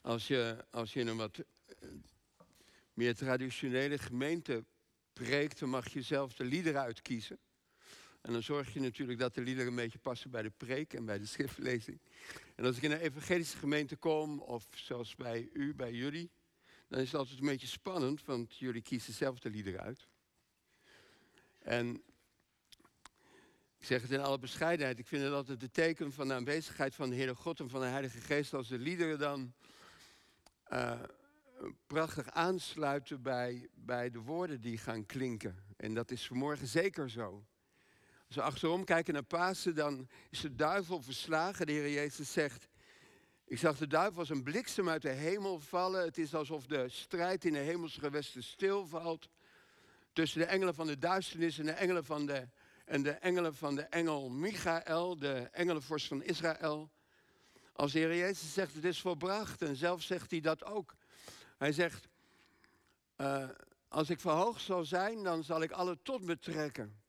Als je, als je in een wat eh, meer traditionele gemeente preekt, dan mag je zelf de liederen uitkiezen. En dan zorg je natuurlijk dat de liederen een beetje passen bij de preek en bij de schriftlezing. En als ik in een evangelische gemeente kom, of zoals bij u, bij jullie, dan is het altijd een beetje spannend, want jullie kiezen zelf de liederen uit. En ik zeg het in alle bescheidenheid, ik vind het altijd de teken van de aanwezigheid van de Heere God en van de Heilige Geest als de liederen dan uh, prachtig aansluiten bij, bij de woorden die gaan klinken. En dat is vanmorgen zeker zo. Als we achterom kijken naar Pasen, dan is de duivel verslagen. De Heer Jezus zegt, ik zag de duivel als een bliksem uit de hemel vallen. Het is alsof de strijd in de hemelse gewesten stilvalt. Tussen de engelen van de duisternis en de engelen van de, en de engelen van de engel Michael, de engelenvorst van Israël. Als de Heer Jezus zegt het is volbracht, en zelf zegt hij dat ook. Hij zegt, uh, als ik verhoogd zal zijn, dan zal ik alle tot me trekken.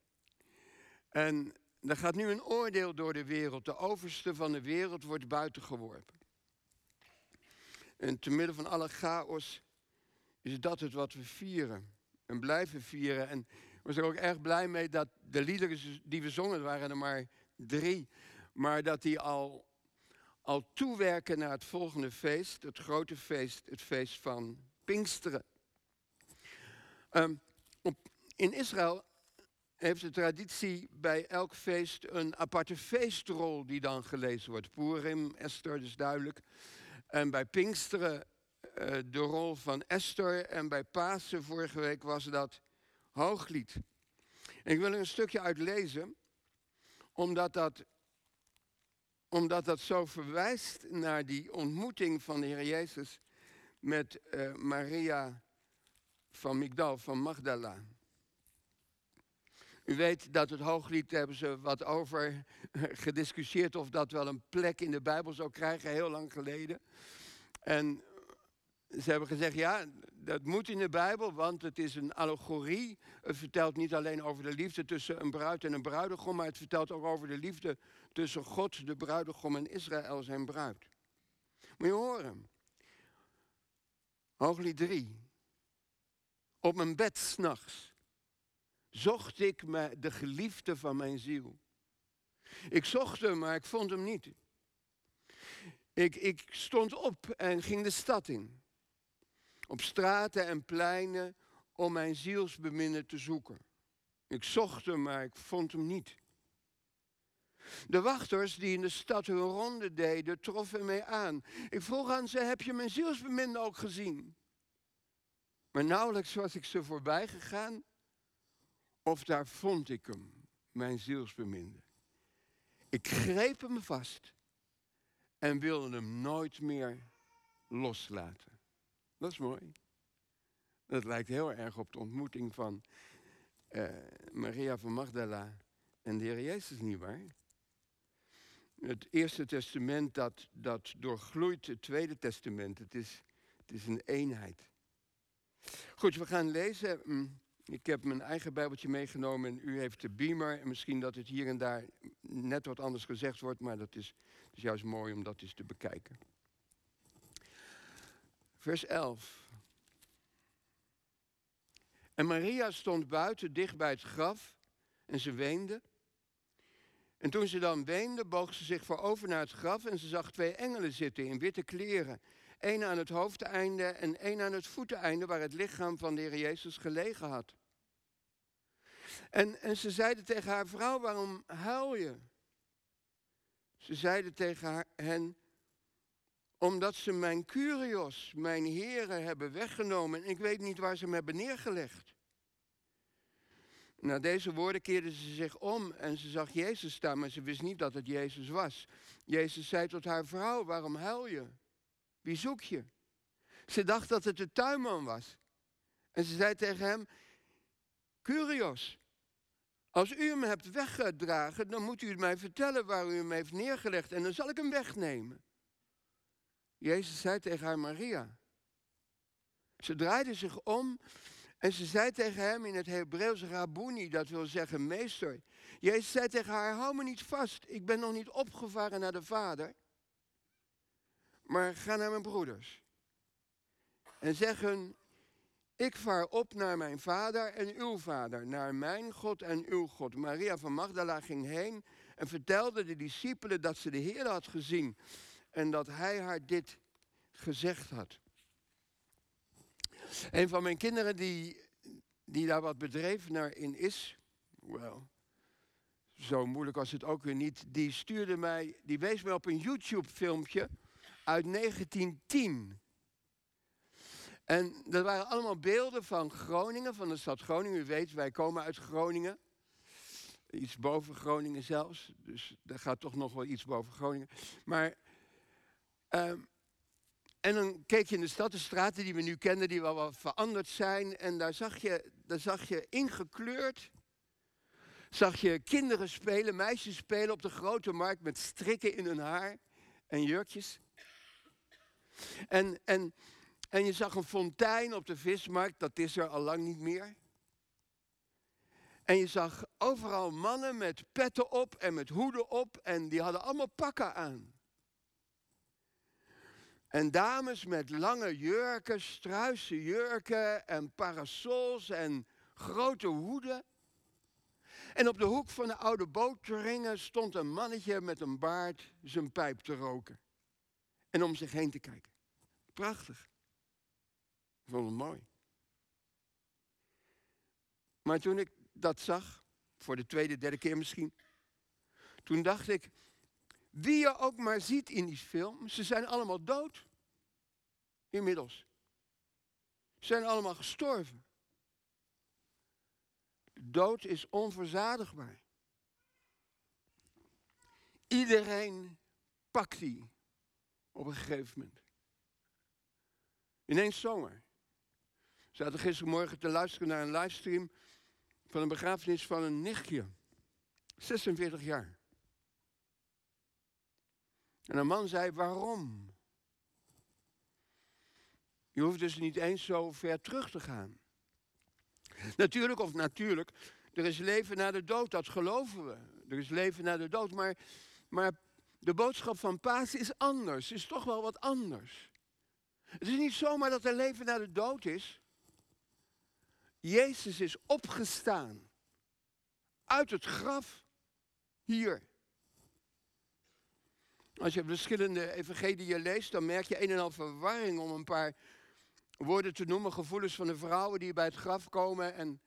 En er gaat nu een oordeel door de wereld. De overste van de wereld wordt buitengeworpen. En te midden van alle chaos is dat het wat we vieren. En blijven vieren. En we zijn er ook erg blij mee dat de liederen die we zongen, waren er maar drie. Maar dat die al, al toewerken naar het volgende feest. Het grote feest, het feest van Pinksteren. Op, in Israël heeft de traditie bij elk feest een aparte feestrol die dan gelezen wordt. Purim, Esther, dus duidelijk. En bij Pinksteren uh, de rol van Esther. En bij Pasen vorige week was dat Hooglied. En ik wil er een stukje uit lezen, omdat dat, omdat dat zo verwijst naar die ontmoeting van de Heer Jezus met uh, Maria van Migdal, van Magdala. U weet dat het hooglied, hebben ze wat over gediscussieerd of dat wel een plek in de Bijbel zou krijgen, heel lang geleden. En ze hebben gezegd, ja, dat moet in de Bijbel, want het is een allegorie. Het vertelt niet alleen over de liefde tussen een bruid en een bruidegom, maar het vertelt ook over de liefde tussen God, de bruidegom, en Israël, zijn bruid. Moet je horen. Hooglied 3. Op mijn bed s'nachts zocht ik de geliefde van mijn ziel. Ik zocht hem, maar ik vond hem niet. Ik, ik stond op en ging de stad in. Op straten en pleinen om mijn zielsbeminder te zoeken. Ik zocht hem, maar ik vond hem niet. De wachters die in de stad hun ronde deden, troffen mij aan. Ik vroeg aan ze, heb je mijn zielsbeminder ook gezien? Maar nauwelijks was ik ze voorbij gegaan of daar vond ik hem, mijn zielsbeminde. Ik greep hem vast en wilde hem nooit meer loslaten. Dat is mooi. Dat lijkt heel erg op de ontmoeting van uh, Maria van Magdala en de Heer Jezus, nietwaar? Het Eerste Testament dat, dat doorgloeit het Tweede Testament. Het is, het is een eenheid. Goed, we gaan lezen mm, ik heb mijn eigen Bijbeltje meegenomen en u heeft de beamer. En misschien dat het hier en daar net wat anders gezegd wordt, maar dat is, is juist mooi om dat eens te bekijken. Vers 11. En Maria stond buiten, dicht bij het graf, en ze weende. En toen ze dan weende, boog ze zich voorover naar het graf en ze zag twee engelen zitten in witte kleren. Eén aan het hoofdeinde en één aan het voeteinde waar het lichaam van de Heer Jezus gelegen had. En, en ze zeiden tegen haar vrouw, waarom huil je? Ze zeiden tegen haar, hen, omdat ze mijn curios, mijn heren, hebben weggenomen en ik weet niet waar ze hem hebben neergelegd. Na deze woorden keerde ze zich om en ze zag Jezus staan, maar ze wist niet dat het Jezus was. Jezus zei tot haar vrouw, waarom huil je? Wie zoek je? Ze dacht dat het de tuinman was. En ze zei tegen hem, Curios, als u hem hebt weggedragen, dan moet u mij vertellen waar u hem heeft neergelegd en dan zal ik hem wegnemen. Jezus zei tegen haar Maria. Ze draaide zich om en ze zei tegen hem in het Hebreeuws Rabuni, dat wil zeggen meester. Jezus zei tegen haar, hou me niet vast, ik ben nog niet opgevaren naar de Vader. maar ga naar mijn broeders. En zeg hun, ik vaar op naar mijn vader en uw vader, naar mijn God en uw God. Maria van Magdala ging heen en vertelde de discipelen dat ze de Heer had gezien en dat hij haar dit gezegd had. Een van mijn kinderen die, die daar wat bedrevener in is, wel, zo moeilijk was het ook weer niet, die stuurde mij, die wees mij op een YouTube-filmpje uit 1910. En dat waren allemaal beelden van Groningen, van de stad Groningen. U weet, wij komen uit Groningen. Iets boven Groningen zelfs. Dus daar gaat toch nog wel iets boven Groningen. Maar. Ehm, en dan keek je in de stad, de straten die we nu kennen, die wel wat veranderd zijn. En daar zag je, daar zag je ingekleurd. Zag je kinderen spelen, meisjes spelen op de grote markt met strikken in hun haar en jurkjes. En, en en je zag een fontein op de vismarkt, dat is er al lang niet meer. En je zag overal mannen met petten op en met hoeden op en die hadden allemaal pakken aan. En dames met lange jurken, struise jurken en parasols en grote hoeden. En op de hoek van de oude bootringen stond een mannetje met een baard zijn pijp te roken. En om zich heen te kijken. Prachtig. Ik vond het mooi. Maar toen ik dat zag, voor de tweede, derde keer misschien, toen dacht ik, wie je ook maar ziet in die film, ze zijn allemaal dood. Inmiddels. Ze zijn allemaal gestorven. Dood is onverzadigbaar. Iedereen pakt die op een gegeven moment. Ineens zomaar. We zaten gistermorgen te luisteren naar een livestream van een begrafenis van een nichtje. 46 jaar. En een man zei, waarom? Je hoeft dus niet eens zo ver terug te gaan. Natuurlijk of natuurlijk, er is leven na de dood, dat geloven we. Er is leven na de dood, maar, maar de boodschap van Paas is anders, is toch wel wat anders. Het is niet zomaar dat er leven na de dood is. Jezus is opgestaan uit het graf hier. Als je verschillende evangeliën leest, dan merk je een en al verwarring om een paar woorden te noemen. Gevoelens van de vrouwen die bij het graf komen en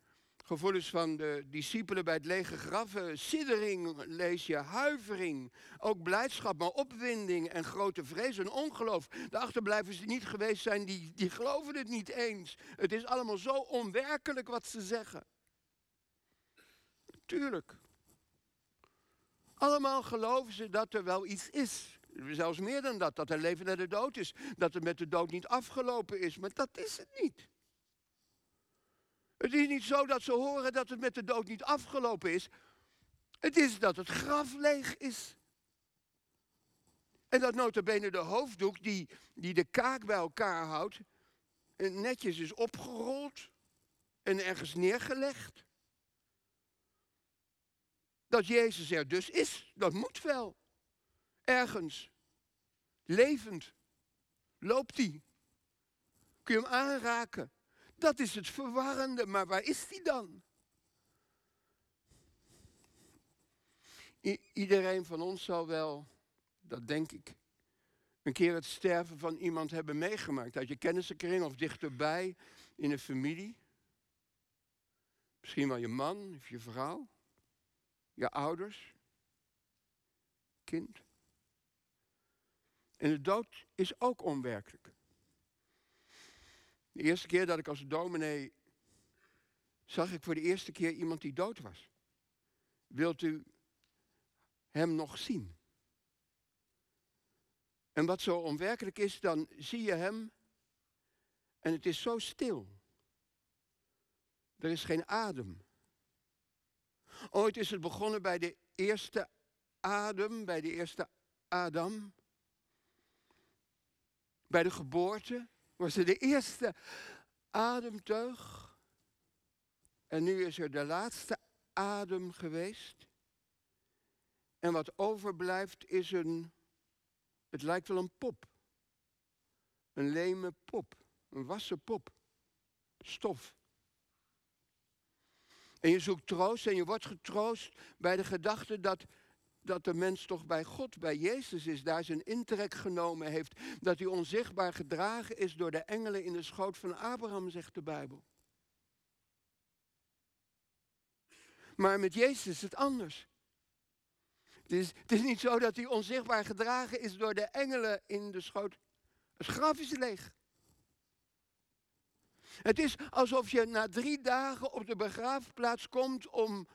Gevoelens van de discipelen bij het lege graf. Siddering lees je, huivering. Ook blijdschap, maar opwinding en grote vrees en ongeloof. De achterblijvers die niet geweest zijn, die, die geloven het niet eens. Het is allemaal zo onwerkelijk wat ze zeggen. Tuurlijk. Allemaal geloven ze dat er wel iets is. Zelfs meer dan dat, dat er leven naar de dood is. Dat er met de dood niet afgelopen is. Maar dat is het niet. Het is niet zo dat ze horen dat het met de dood niet afgelopen is. Het is dat het graf leeg is. En dat notabene de hoofddoek die, die de kaak bij elkaar houdt, netjes is opgerold en ergens neergelegd. Dat Jezus er dus is, dat moet wel. Ergens. Levend. Loopt hij. Kun je hem aanraken. Dat is het verwarrende, maar waar is die dan? iedereen van ons zal wel, dat denk ik, een keer het sterven van iemand hebben meegemaakt. Uit je kennissenkring of dichterbij in een familie. Misschien wel je man of je vrouw. Je ouders. Kind. En de dood is ook onwerkelijk. De eerste keer dat ik als dominee zag ik voor de eerste keer iemand die dood was. Wilt u hem nog zien? En wat zo onwerkelijk is, dan zie je hem en het is zo stil. Er is geen adem. Ooit is het begonnen bij de eerste adem, bij de eerste Adam. Bij de geboorte was er de eerste ademteug. En nu is er de laatste adem geweest. En wat overblijft is een, het lijkt wel een pop. Een leme pop, een wassen pop, stof. En je zoekt troost en je wordt getroost bij de gedachte dat, dat de mens toch bij God, bij Jezus is, daar zijn intrek genomen heeft. Dat hij onzichtbaar gedragen is door de engelen in de schoot van Abraham, zegt de Bijbel. Maar met Jezus is het anders. Het is, het is niet zo dat hij onzichtbaar gedragen is door de engelen in de schoot. Het graf is leeg. Het is alsof je na drie dagen op de begraafplaats komt om.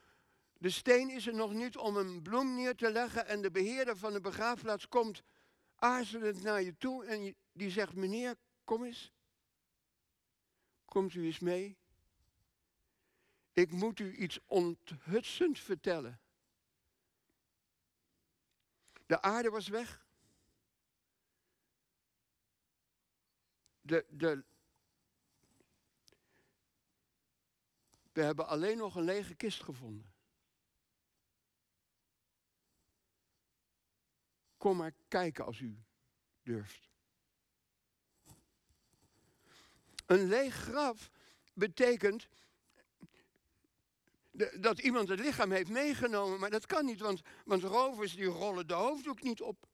De steen is er nog niet om een bloem neer te leggen. En de beheerder van de begraafplaats komt aarzelend naar je toe. En die zegt: Meneer, kom eens. Komt u eens mee? Ik moet u iets onthutsend vertellen. De aarde was weg. De, de, we hebben alleen nog een lege kist gevonden. Kom maar kijken als u durft. Een leeg graf betekent dat iemand het lichaam heeft meegenomen. Maar dat kan niet, want, want rovers die rollen de hoofddoek niet op.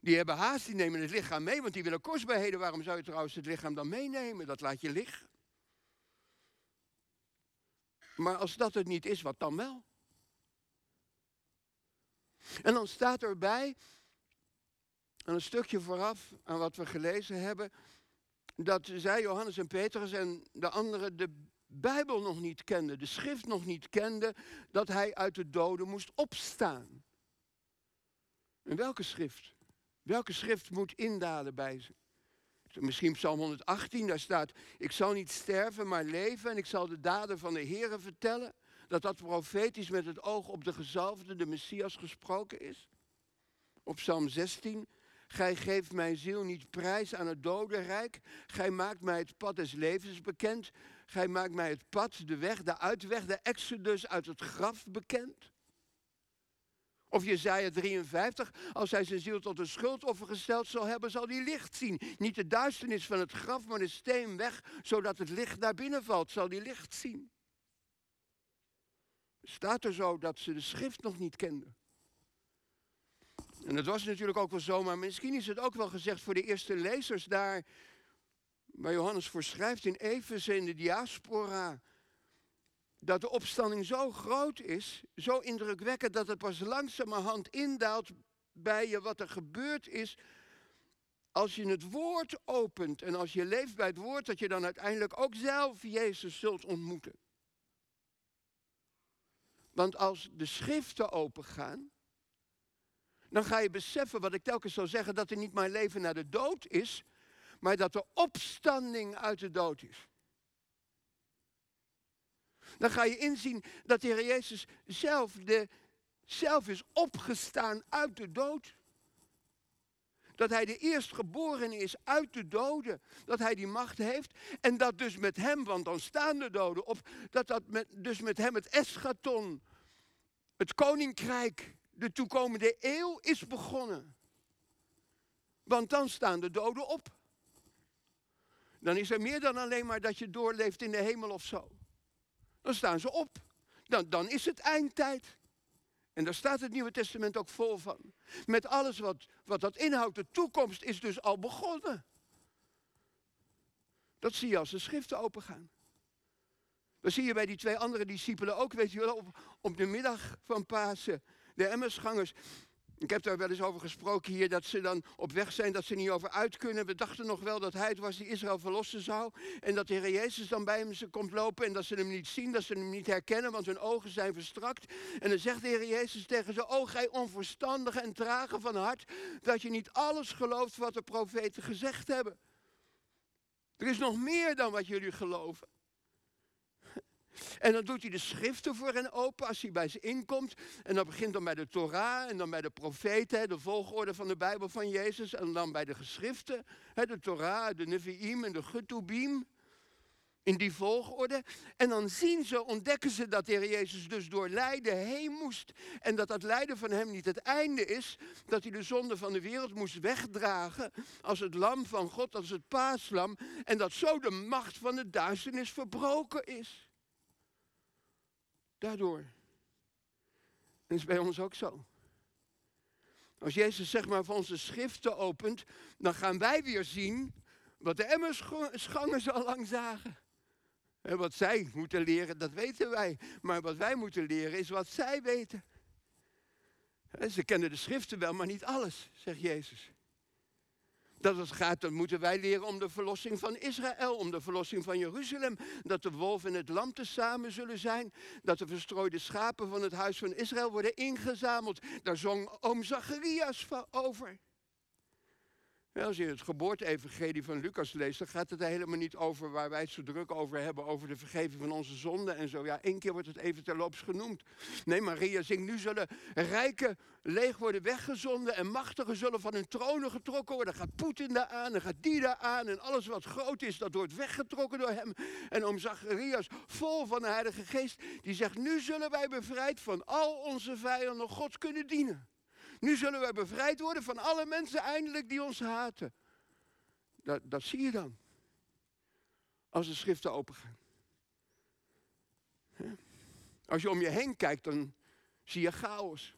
Die hebben haast, die nemen het lichaam mee, want die willen kostbaarheden. Waarom zou je trouwens het lichaam dan meenemen? Dat laat je liggen. Maar als dat het niet is, wat dan wel? En dan staat erbij, aan een stukje vooraf aan wat we gelezen hebben, dat zij, Johannes en Petrus en de anderen, de Bijbel nog niet kende, de schrift nog niet kende, dat hij uit de doden moest opstaan. En welke schrift? Welke schrift moet indalen bij ze? Misschien Psalm 118, daar staat, ik zal niet sterven, maar leven en ik zal de daden van de Heeren vertellen. Dat dat profetisch met het oog op de gezalfde, de Messias, gesproken is. Op Psalm 16, Gij geeft mijn ziel niet prijs aan het dodenrijk. Gij maakt mij het pad des levens bekend. Gij maakt mij het pad, de weg, de uitweg, de exodus uit het graf bekend. Of Jezaja 53, als hij zijn ziel tot een schuldoffer gesteld zal hebben, zal hij licht zien. Niet de duisternis van het graf, maar de steen weg, zodat het licht naar binnen valt, zal hij licht zien. Staat er zo dat ze de schrift nog niet kenden. En dat was natuurlijk ook wel zo, maar misschien is het ook wel gezegd voor de eerste lezers daar, waar Johannes voor schrijft in Efeze in de diaspora dat de opstanding zo groot is, zo indrukwekkend, dat het pas langzamerhand indaalt bij je wat er gebeurd is. Als je het woord opent en als je leeft bij het woord, dat je dan uiteindelijk ook zelf Jezus zult ontmoeten. Want als de schriften opengaan, dan ga je beseffen wat ik telkens zou zeggen, dat er niet maar leven naar de dood is, maar dat er opstanding uit de dood is. Dan ga je inzien dat de Heer Jezus zelf, de, zelf is opgestaan uit de dood. Dat hij de eerstgeborene is uit de doden. Dat hij die macht heeft. En dat dus met hem, want dan staan de doden op. Dat dat dus met hem het eschaton, het koninkrijk, de toekomende eeuw is begonnen. Want dan staan de doden op. Dan is er meer dan alleen maar dat je doorleeft in de hemel of zo. Dan staan ze op. Dan, dan is het eindtijd. En daar staat het Nieuwe Testament ook vol van. Met alles wat, wat dat inhoudt. De toekomst is dus al begonnen. Dat zie je als de schriften opengaan. Dat zie je bij die twee andere discipelen ook, weet je wel, op, op de middag van Pasen. De Emmersgangers, ik heb daar wel eens over gesproken hier, dat ze dan op weg zijn, dat ze niet over uit kunnen. We dachten nog wel dat hij het was die Israël verlossen zou. En dat de Heer Jezus dan bij hem komt lopen en dat ze hem niet zien, dat ze hem niet herkennen, want hun ogen zijn verstrakt. En dan zegt de Heer Jezus tegen ze, o gij onverstandige en trage van hart, dat je niet alles gelooft wat de profeten gezegd hebben. Er is nog meer dan wat jullie geloven. En dan doet hij de schriften voor hen open als hij bij ze inkomt. En dan begint dan bij de Torah en dan bij de profeten, de volgorde van de Bijbel van Jezus. En dan bij de geschriften, de Torah, de Nevi'im en de Getubim. In die volgorde. En dan zien ze, ontdekken ze dat de Heer Jezus dus door lijden heen moest. En dat dat lijden van hem niet het einde is. Dat hij de zonde van de wereld moest wegdragen. Als het lam van God, als het paaslam. En dat zo de macht van de duisternis verbroken is. Daardoor. Dat is bij ons ook zo. Als Jezus zeg maar van onze schriften opent, dan gaan wij weer zien wat de Emmerschangers al lang zagen. En wat zij moeten leren, dat weten wij. Maar wat wij moeten leren is wat zij weten. Ze kennen de schriften wel, maar niet alles, zegt Jezus. Dat het gaat, dan moeten wij leren om de verlossing van Israël, om de verlossing van Jeruzalem. Dat de wolf en het lam tezamen zullen zijn. Dat de verstrooide schapen van het huis van Israël worden ingezameld. Daar zong oom Zacharias over als je het geboorte-evangelie van Lucas leest, dan gaat het er helemaal niet over waar wij het zo druk over hebben, over de vergeving van onze zonden en zo. Ja, één keer wordt het even terloops genoemd. Nee, Maria zingt, nu zullen rijken leeg worden weggezonden en machtigen zullen van hun tronen getrokken worden. Dan gaat Poetin daar aan, en gaat die daar aan en alles wat groot is, dat wordt weggetrokken door hem. En om Zacharias, vol van de Heilige Geest, die zegt, nu zullen wij bevrijd van al onze vijanden God kunnen dienen. Nu zullen we bevrijd worden van alle mensen eindelijk die ons haten. Dat, dat zie je dan. Als de schriften opengaan. Als je om je heen kijkt, dan zie je chaos.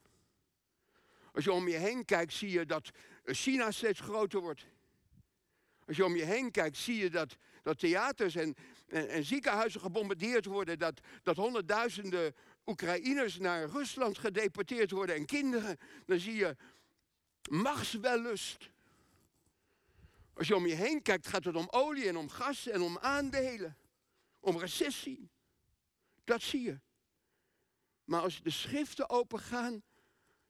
Als je om je heen kijkt, zie je dat China steeds groter wordt. Als je om je heen kijkt, zie je dat, dat theaters en, en, en ziekenhuizen gebombardeerd worden. Dat, dat honderdduizenden Oekraïners naar Rusland gedeporteerd worden en kinderen, dan zie je machtswellust. Als je om je heen kijkt, gaat het om olie en om gas en om aandelen, om recessie. Dat zie je. Maar als de schriften opengaan,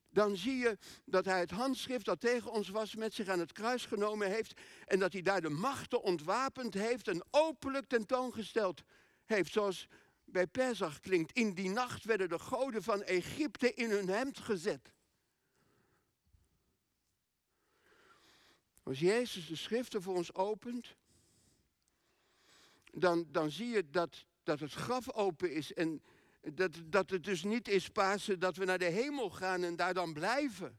dan zie je dat hij het handschrift dat tegen ons was met zich aan het kruis genomen heeft en dat hij daar de machten ontwapend heeft en openlijk tentoongesteld heeft. Zoals bij Pesach klinkt. In die nacht werden de goden van Egypte in hun hemd gezet. Als Jezus de schriften voor ons opent, dan, dan zie je dat, dat het graf open is. En dat, dat het dus niet is Pasen dat we naar de hemel gaan en daar dan blijven.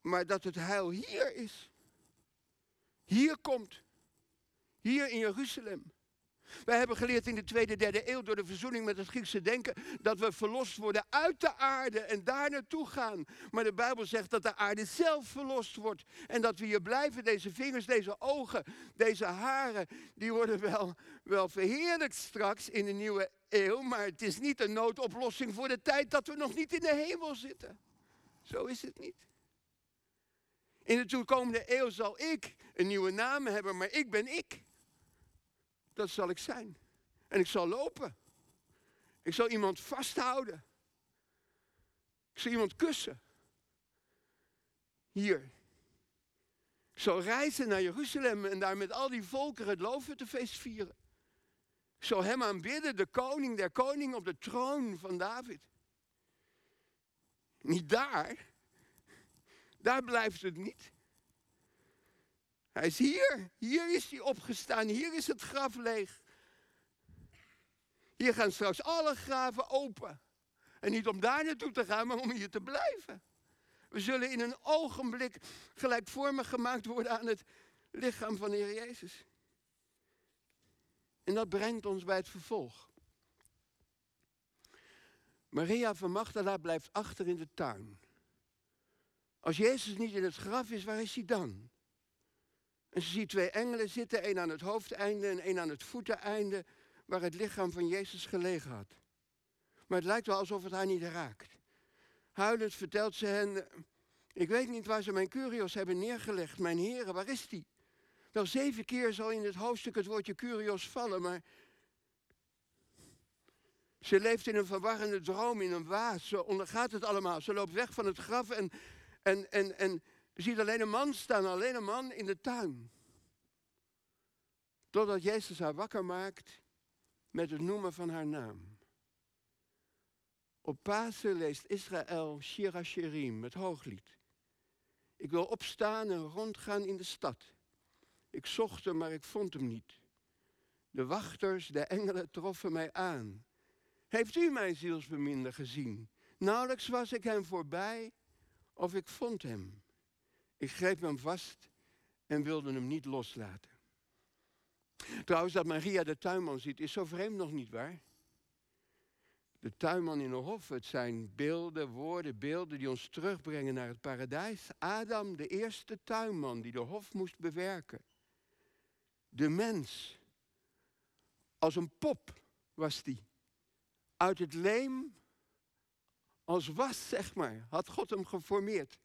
Maar dat het heil hier is. Hier komt. Hier in Jeruzalem. Wij hebben geleerd in de tweede, derde eeuw door de verzoening met het Griekse denken dat we verlost worden uit de aarde en daar naartoe gaan. Maar de Bijbel zegt dat de aarde zelf verlost wordt en dat we hier blijven. Deze vingers, deze ogen, deze haren, die worden wel, wel verheerlijkt straks in de nieuwe eeuw. Maar het is niet een noodoplossing voor de tijd dat we nog niet in de hemel zitten. Zo is het niet. In de toekomende eeuw zal ik een nieuwe naam hebben, maar ik ben ik dat zal ik zijn. En ik zal lopen. Ik zal iemand vasthouden. Ik zal iemand kussen. Hier. Ik zal reizen naar Jeruzalem en daar met al die volkeren het Loofhuttenfeest vieren. Ik zal hem aanbidden, de koning der koningen op de troon van David. Niet daar. Daar blijft het niet. Hij is hier. Hier is hij opgestaan. Hier is het graf leeg. Hier gaan straks alle graven open. En niet om daar naartoe te gaan, maar om hier te blijven. We zullen in een ogenblik gelijkvormig gemaakt worden aan het lichaam van de Heer Jezus. En dat brengt ons bij het vervolg. Maria van Magdala blijft achter in de tuin. Als Jezus niet in het graf is, waar is hij dan? En ze ziet twee engelen zitten, één aan het hoofdeinde en één aan het voeteneinde, waar het lichaam van Jezus gelegen had. Maar het lijkt wel alsof het haar niet raakt. Huilend vertelt ze hen, ik weet niet waar ze mijn curios hebben neergelegd, mijn heren, waar is die? Wel zeven keer zal in het hoofdstuk het woordje curios vallen, maar ze leeft in een verwarrende droom, in een waas. Ze ondergaat het allemaal. Ze loopt weg van het graf en, en, en, en je ziet alleen een man staan, alleen een man in de tuin. Totdat Jezus haar wakker maakt met het noemen van haar naam. Op Pasen leest Israël Shira Shirim, het hooglied. Ik wil opstaan en rondgaan in de stad. Ik zocht hem, maar ik vond hem niet. De wachters, de engelen troffen mij aan. Heeft u mijn zielsbeminder gezien? Nauwelijks was ik hem voorbij of ik vond hem. Ik greep hem vast en wilde hem niet loslaten. Trouwens, dat Maria de tuinman ziet, is zo vreemd nog niet waar? De tuinman in de hof, het zijn beelden, woorden, beelden die ons terugbrengen naar het paradijs. Adam, de eerste tuinman die de hof moest bewerken. De mens, als een pop was die. Uit het leem, als was, zeg maar, had God hem geformeerd.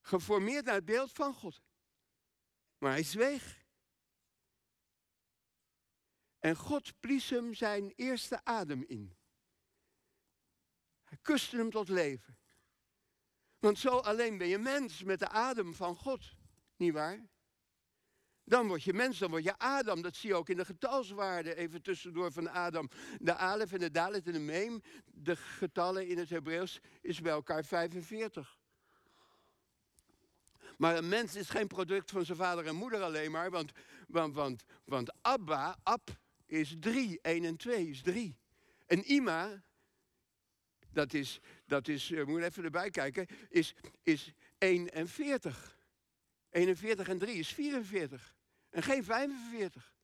Geformeerd naar het beeld van God. Maar hij zweeg. En God blies hem zijn eerste adem in. Hij kuste hem tot leven. Want zo alleen ben je mens met de adem van God, niet waar? Dan word je mens, dan word je Adam. Dat zie je ook in de getalswaarden, even tussendoor van Adam. De Alef en de Dalet en de Meem, de getallen in het Hebreeuws, is bij elkaar 45. Maar een mens is geen product van zijn vader en moeder alleen maar, want, want, want, want Abba, Ab, is drie. 1 en 2 is drie. En Ima, dat is, dat is uh, moet even erbij kijken, is, is 41. 41 en 3 is 44. En geen 45.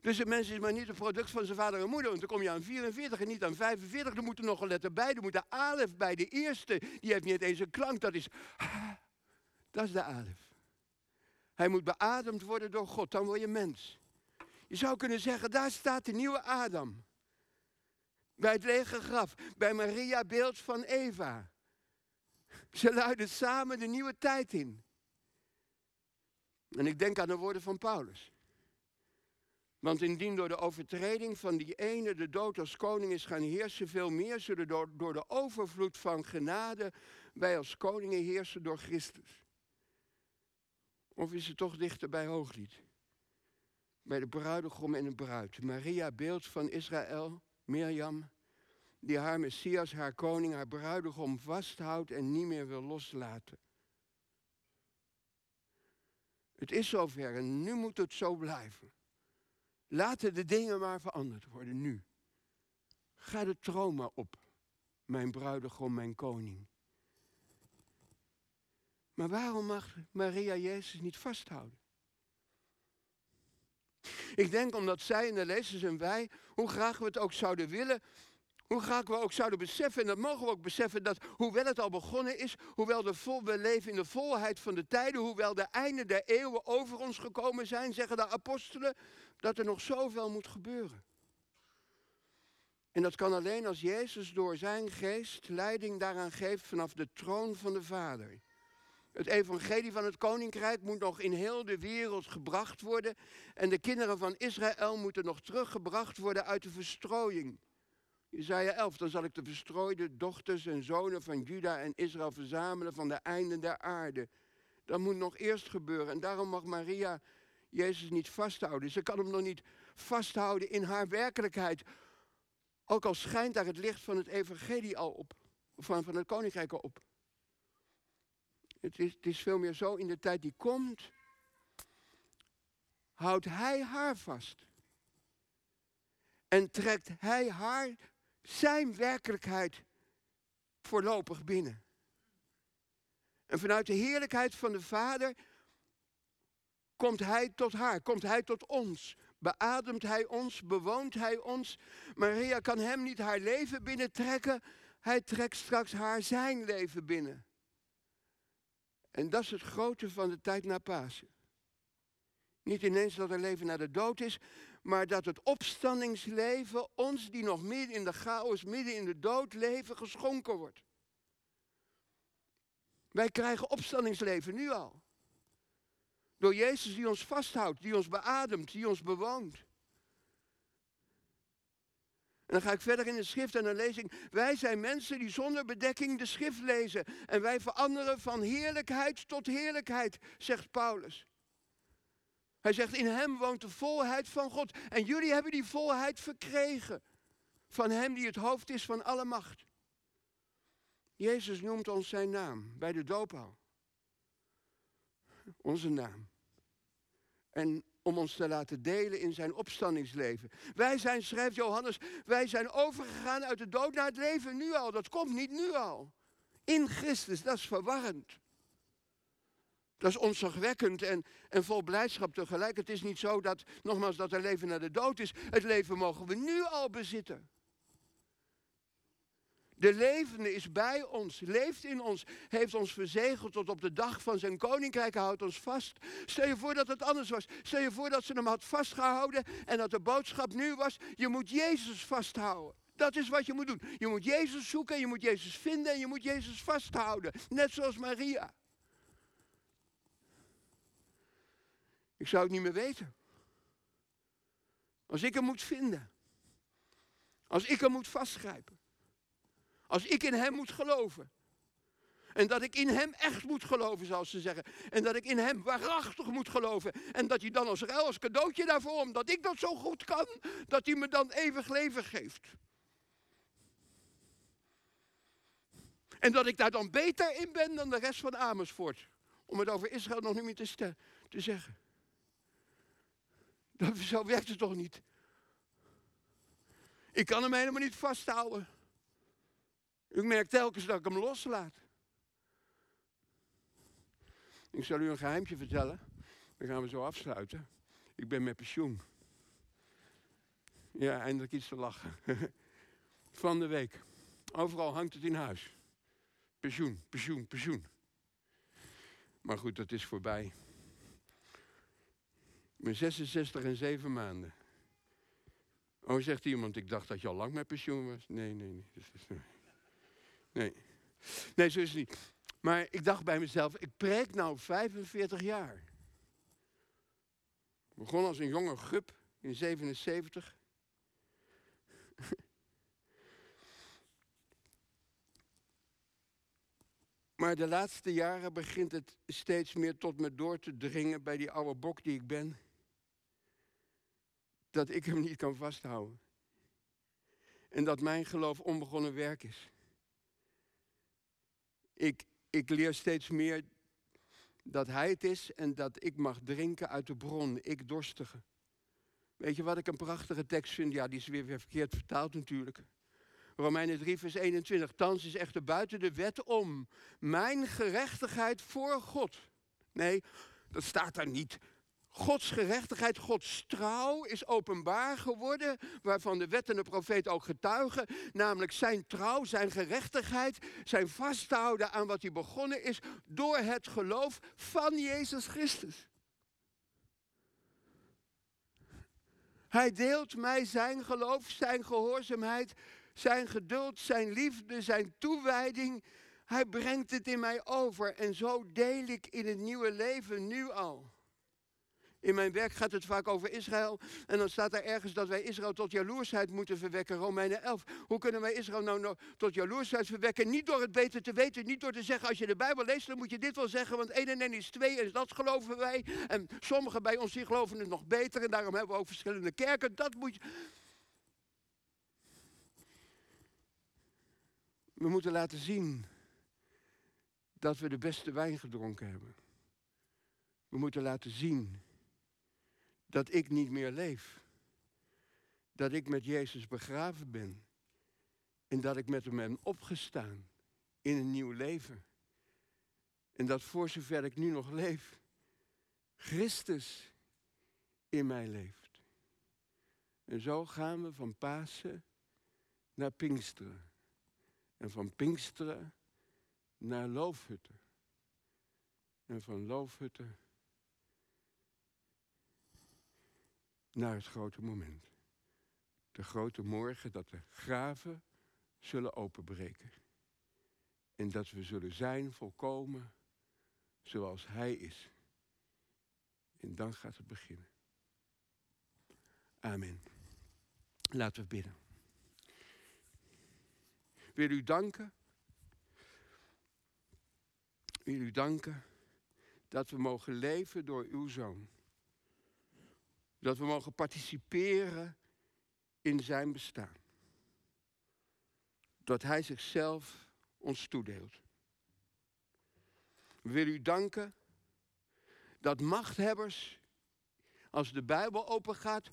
Dus een mens is maar niet een product van zijn vader en moeder. Want dan kom je aan 44 en niet aan 45. Er moet er nog een letter bij. Er moet de alef bij. De eerste, die heeft niet eens een klank. Dat is, dat is de alef. Hij moet beademd worden door God. Dan word je mens. Je zou kunnen zeggen, daar staat de nieuwe Adam. Bij het lege graf, bij Maria beeld van Eva. Ze luiden samen de nieuwe tijd in. En ik denk aan de woorden van Paulus. Want indien door de overtreding van die ene de dood als koning is gaan heersen, veel meer zullen door, door de overvloed van genade wij als koningen heersen door Christus. Of is het toch dichter bij Hooglied? bij de bruidegom en de bruid. Maria, beeld van Israël, Mirjam, die haar Messias, haar koning, haar bruidegom vasthoudt en niet meer wil loslaten. Het is zover en nu moet het zo blijven. Laten de dingen maar veranderd worden, nu. Ga de maar op, mijn bruidegom, mijn koning. Maar waarom mag Maria Jezus niet vasthouden? Ik denk omdat zij en de lezers en wij, hoe graag we het ook zouden willen, hoe graag we ook zouden beseffen, en dat mogen we ook beseffen, dat hoewel het al begonnen is, hoewel de vol, we leven in de volheid van de tijden, hoewel de einde der eeuwen over ons gekomen zijn, zeggen de apostelen, dat er nog zoveel moet gebeuren. En dat kan alleen als Jezus door zijn geest leiding daaraan geeft vanaf de troon van de Vader. Het evangelie van het koninkrijk moet nog in heel de wereld gebracht worden. En de kinderen van Israël moeten nog teruggebracht worden uit de verstrooiing. Isaiah 11, dan zal ik de verstrooide dochters en zonen van Juda en Israël verzamelen van de einden der aarde. Dat moet nog eerst gebeuren. En daarom mag Maria Jezus niet vasthouden. Ze kan hem nog niet vasthouden in haar werkelijkheid. Ook al schijnt daar het licht van het evangelie al op. Van, van het koninkrijk al op. Het is, veel meer zo, in de tijd die komt, houdt hij haar vast. En trekt hij haar zijn werkelijkheid voorlopig binnen. En vanuit de heerlijkheid van de Vader komt hij tot haar, komt hij tot ons. Beademt hij ons, bewoont hij ons. Maria kan hem niet haar leven binnentrekken. Hij trekt straks haar zijn leven binnen. En dat is het grote van de tijd na Pasen. Niet ineens dat er leven na de dood is, maar dat het opstandingsleven ons die nog midden in de chaos, midden in de dood leven, geschonken wordt. Wij krijgen opstandingsleven nu al. Door Jezus die ons vasthoudt, die ons beademt, die ons bewoont. En dan ga ik verder in de schrift en dan lees ik, wij zijn mensen die zonder bedekking de schrift lezen. En wij veranderen van heerlijkheid tot heerlijkheid, zegt Paulus. Hij zegt, in hem woont de volheid van God. En jullie hebben die volheid verkregen. Van hem die het hoofd is van alle macht. Jezus noemt ons zijn naam bij de doop al. Onze naam. En om ons te laten delen in zijn opstandingsleven. Wij zijn, schrijft Johannes, wij zijn overgegaan uit de dood naar het leven nu al. Dat komt niet nu al. In Christus, dat is verwarrend. Dat is onzagwekkend en, en vol blijdschap tegelijk. Het is niet zo dat, nogmaals, dat er leven naar de dood is. Het leven mogen we nu al bezitten. De levende is bij ons, leeft in ons, heeft ons verzegeld tot op de dag van zijn koninkrijk, houdt ons vast. Stel je voor dat het anders was. Stel je voor dat ze hem had vastgehouden en dat de boodschap nu was, je moet Jezus vasthouden. Dat is wat je moet doen. Je moet Jezus zoeken, je moet Jezus vinden en je moet Jezus vasthouden. Net zoals Maria. Ik zou het niet meer weten. Als ik hem moet vinden. Als ik hem moet vastgrijpen. Als ik in hem moet geloven. En dat ik in hem echt moet geloven, zoals ze zeggen. En dat ik in hem waarachtig moet geloven. En dat hij dan als ruil, als cadeautje daarvoor, omdat ik dat zo goed kan, dat hij me dan eeuwig leven geeft. En dat ik daar dan beter in ben dan de rest van Amersfoort. Om het over Israël nog niet meer te, te zeggen. Dat, zo werkt het toch niet? Ik kan hem helemaal niet vasthouden. Ik merk telkens dat ik hem loslaat. Ik zal u een geheimje vertellen. Dan gaan we zo afsluiten. Ik ben met pensioen. Ja, eindelijk iets te lachen. Van de week. Overal hangt het in huis. Pensioen, pensioen, pensioen. Maar goed, dat is voorbij. Ben 66 en 7 maanden. Oh, zegt iemand, ik dacht dat je al lang met pensioen was. Nee, nee, nee. Nee. Nee, zo is het niet. Maar ik dacht bij mezelf, ik preek nou 45 jaar. Ik begon als een jonge gup in 77. Maar de laatste jaren begint het steeds meer tot me door te dringen bij die oude bok die ik ben. Dat ik hem niet kan vasthouden. En dat mijn geloof onbegonnen werk is. Ik, ik leer steeds meer dat hij het is en dat ik mag drinken uit de bron, ik dorstige. Weet je wat ik een prachtige tekst vind? Ja, die is weer verkeerd vertaald natuurlijk. Romeinen 3, vers 21. Thans is echter buiten de wet om mijn gerechtigheid voor God. Nee, dat staat daar niet. Gods gerechtigheid, Gods trouw is openbaar geworden, waarvan de wet en de profeet ook getuigen, namelijk zijn trouw, zijn gerechtigheid, zijn vasthouden aan wat hij begonnen is door het geloof van Jezus Christus. Hij deelt mij zijn geloof, zijn gehoorzaamheid, zijn geduld, zijn liefde, zijn toewijding. Hij brengt het in mij over en zo deel ik in het nieuwe leven nu al. In mijn werk gaat het vaak over Israël. En dan staat er ergens dat wij Israël tot jaloersheid moeten verwekken. Romeinen 11. Hoe kunnen wij Israël nou, tot jaloersheid verwekken? Niet door het beter te weten. Niet door te zeggen, als je de Bijbel leest, dan moet je dit wel zeggen. Want 1 en 1 is 2 en dat geloven wij. En sommigen bij ons die geloven het nog beter. En daarom hebben we ook verschillende kerken. Dat moet je... We moeten laten zien dat we de beste wijn gedronken hebben. We moeten laten zien dat ik niet meer leef. Dat ik met Jezus begraven ben. En dat ik met hem ben opgestaan in een nieuw leven. En dat voor zover ik nu nog leef, Christus in mij leeft. En zo gaan we van Pasen naar Pinksteren. En van Pinksteren naar Loofhutten. En van Loofhutten naar het grote moment. De grote morgen dat de graven zullen openbreken. En dat we zullen zijn volkomen zoals Hij is. En dan gaat het beginnen. Amen. Laten we bidden. Wil u danken. Wil u danken dat we mogen leven door uw zoon. Dat we mogen participeren in zijn bestaan. Dat hij zichzelf ons toedeelt. We willen u danken dat machthebbers Als de Bijbel open gaat,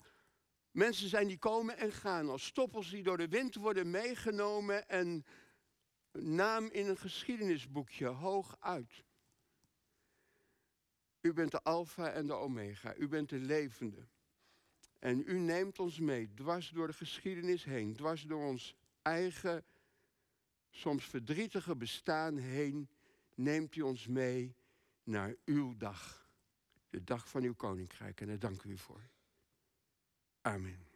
mensen zijn die komen en gaan. Als stoppels die door de wind worden meegenomen en naam in een geschiedenisboekje hoog uit. U bent de Alpha en de Omega. U bent de levende. En u neemt ons mee, dwars door de geschiedenis heen, dwars door ons eigen, soms verdrietige bestaan heen, neemt u ons mee naar uw dag. De dag van uw koninkrijk. En daar dank u voor. Amen.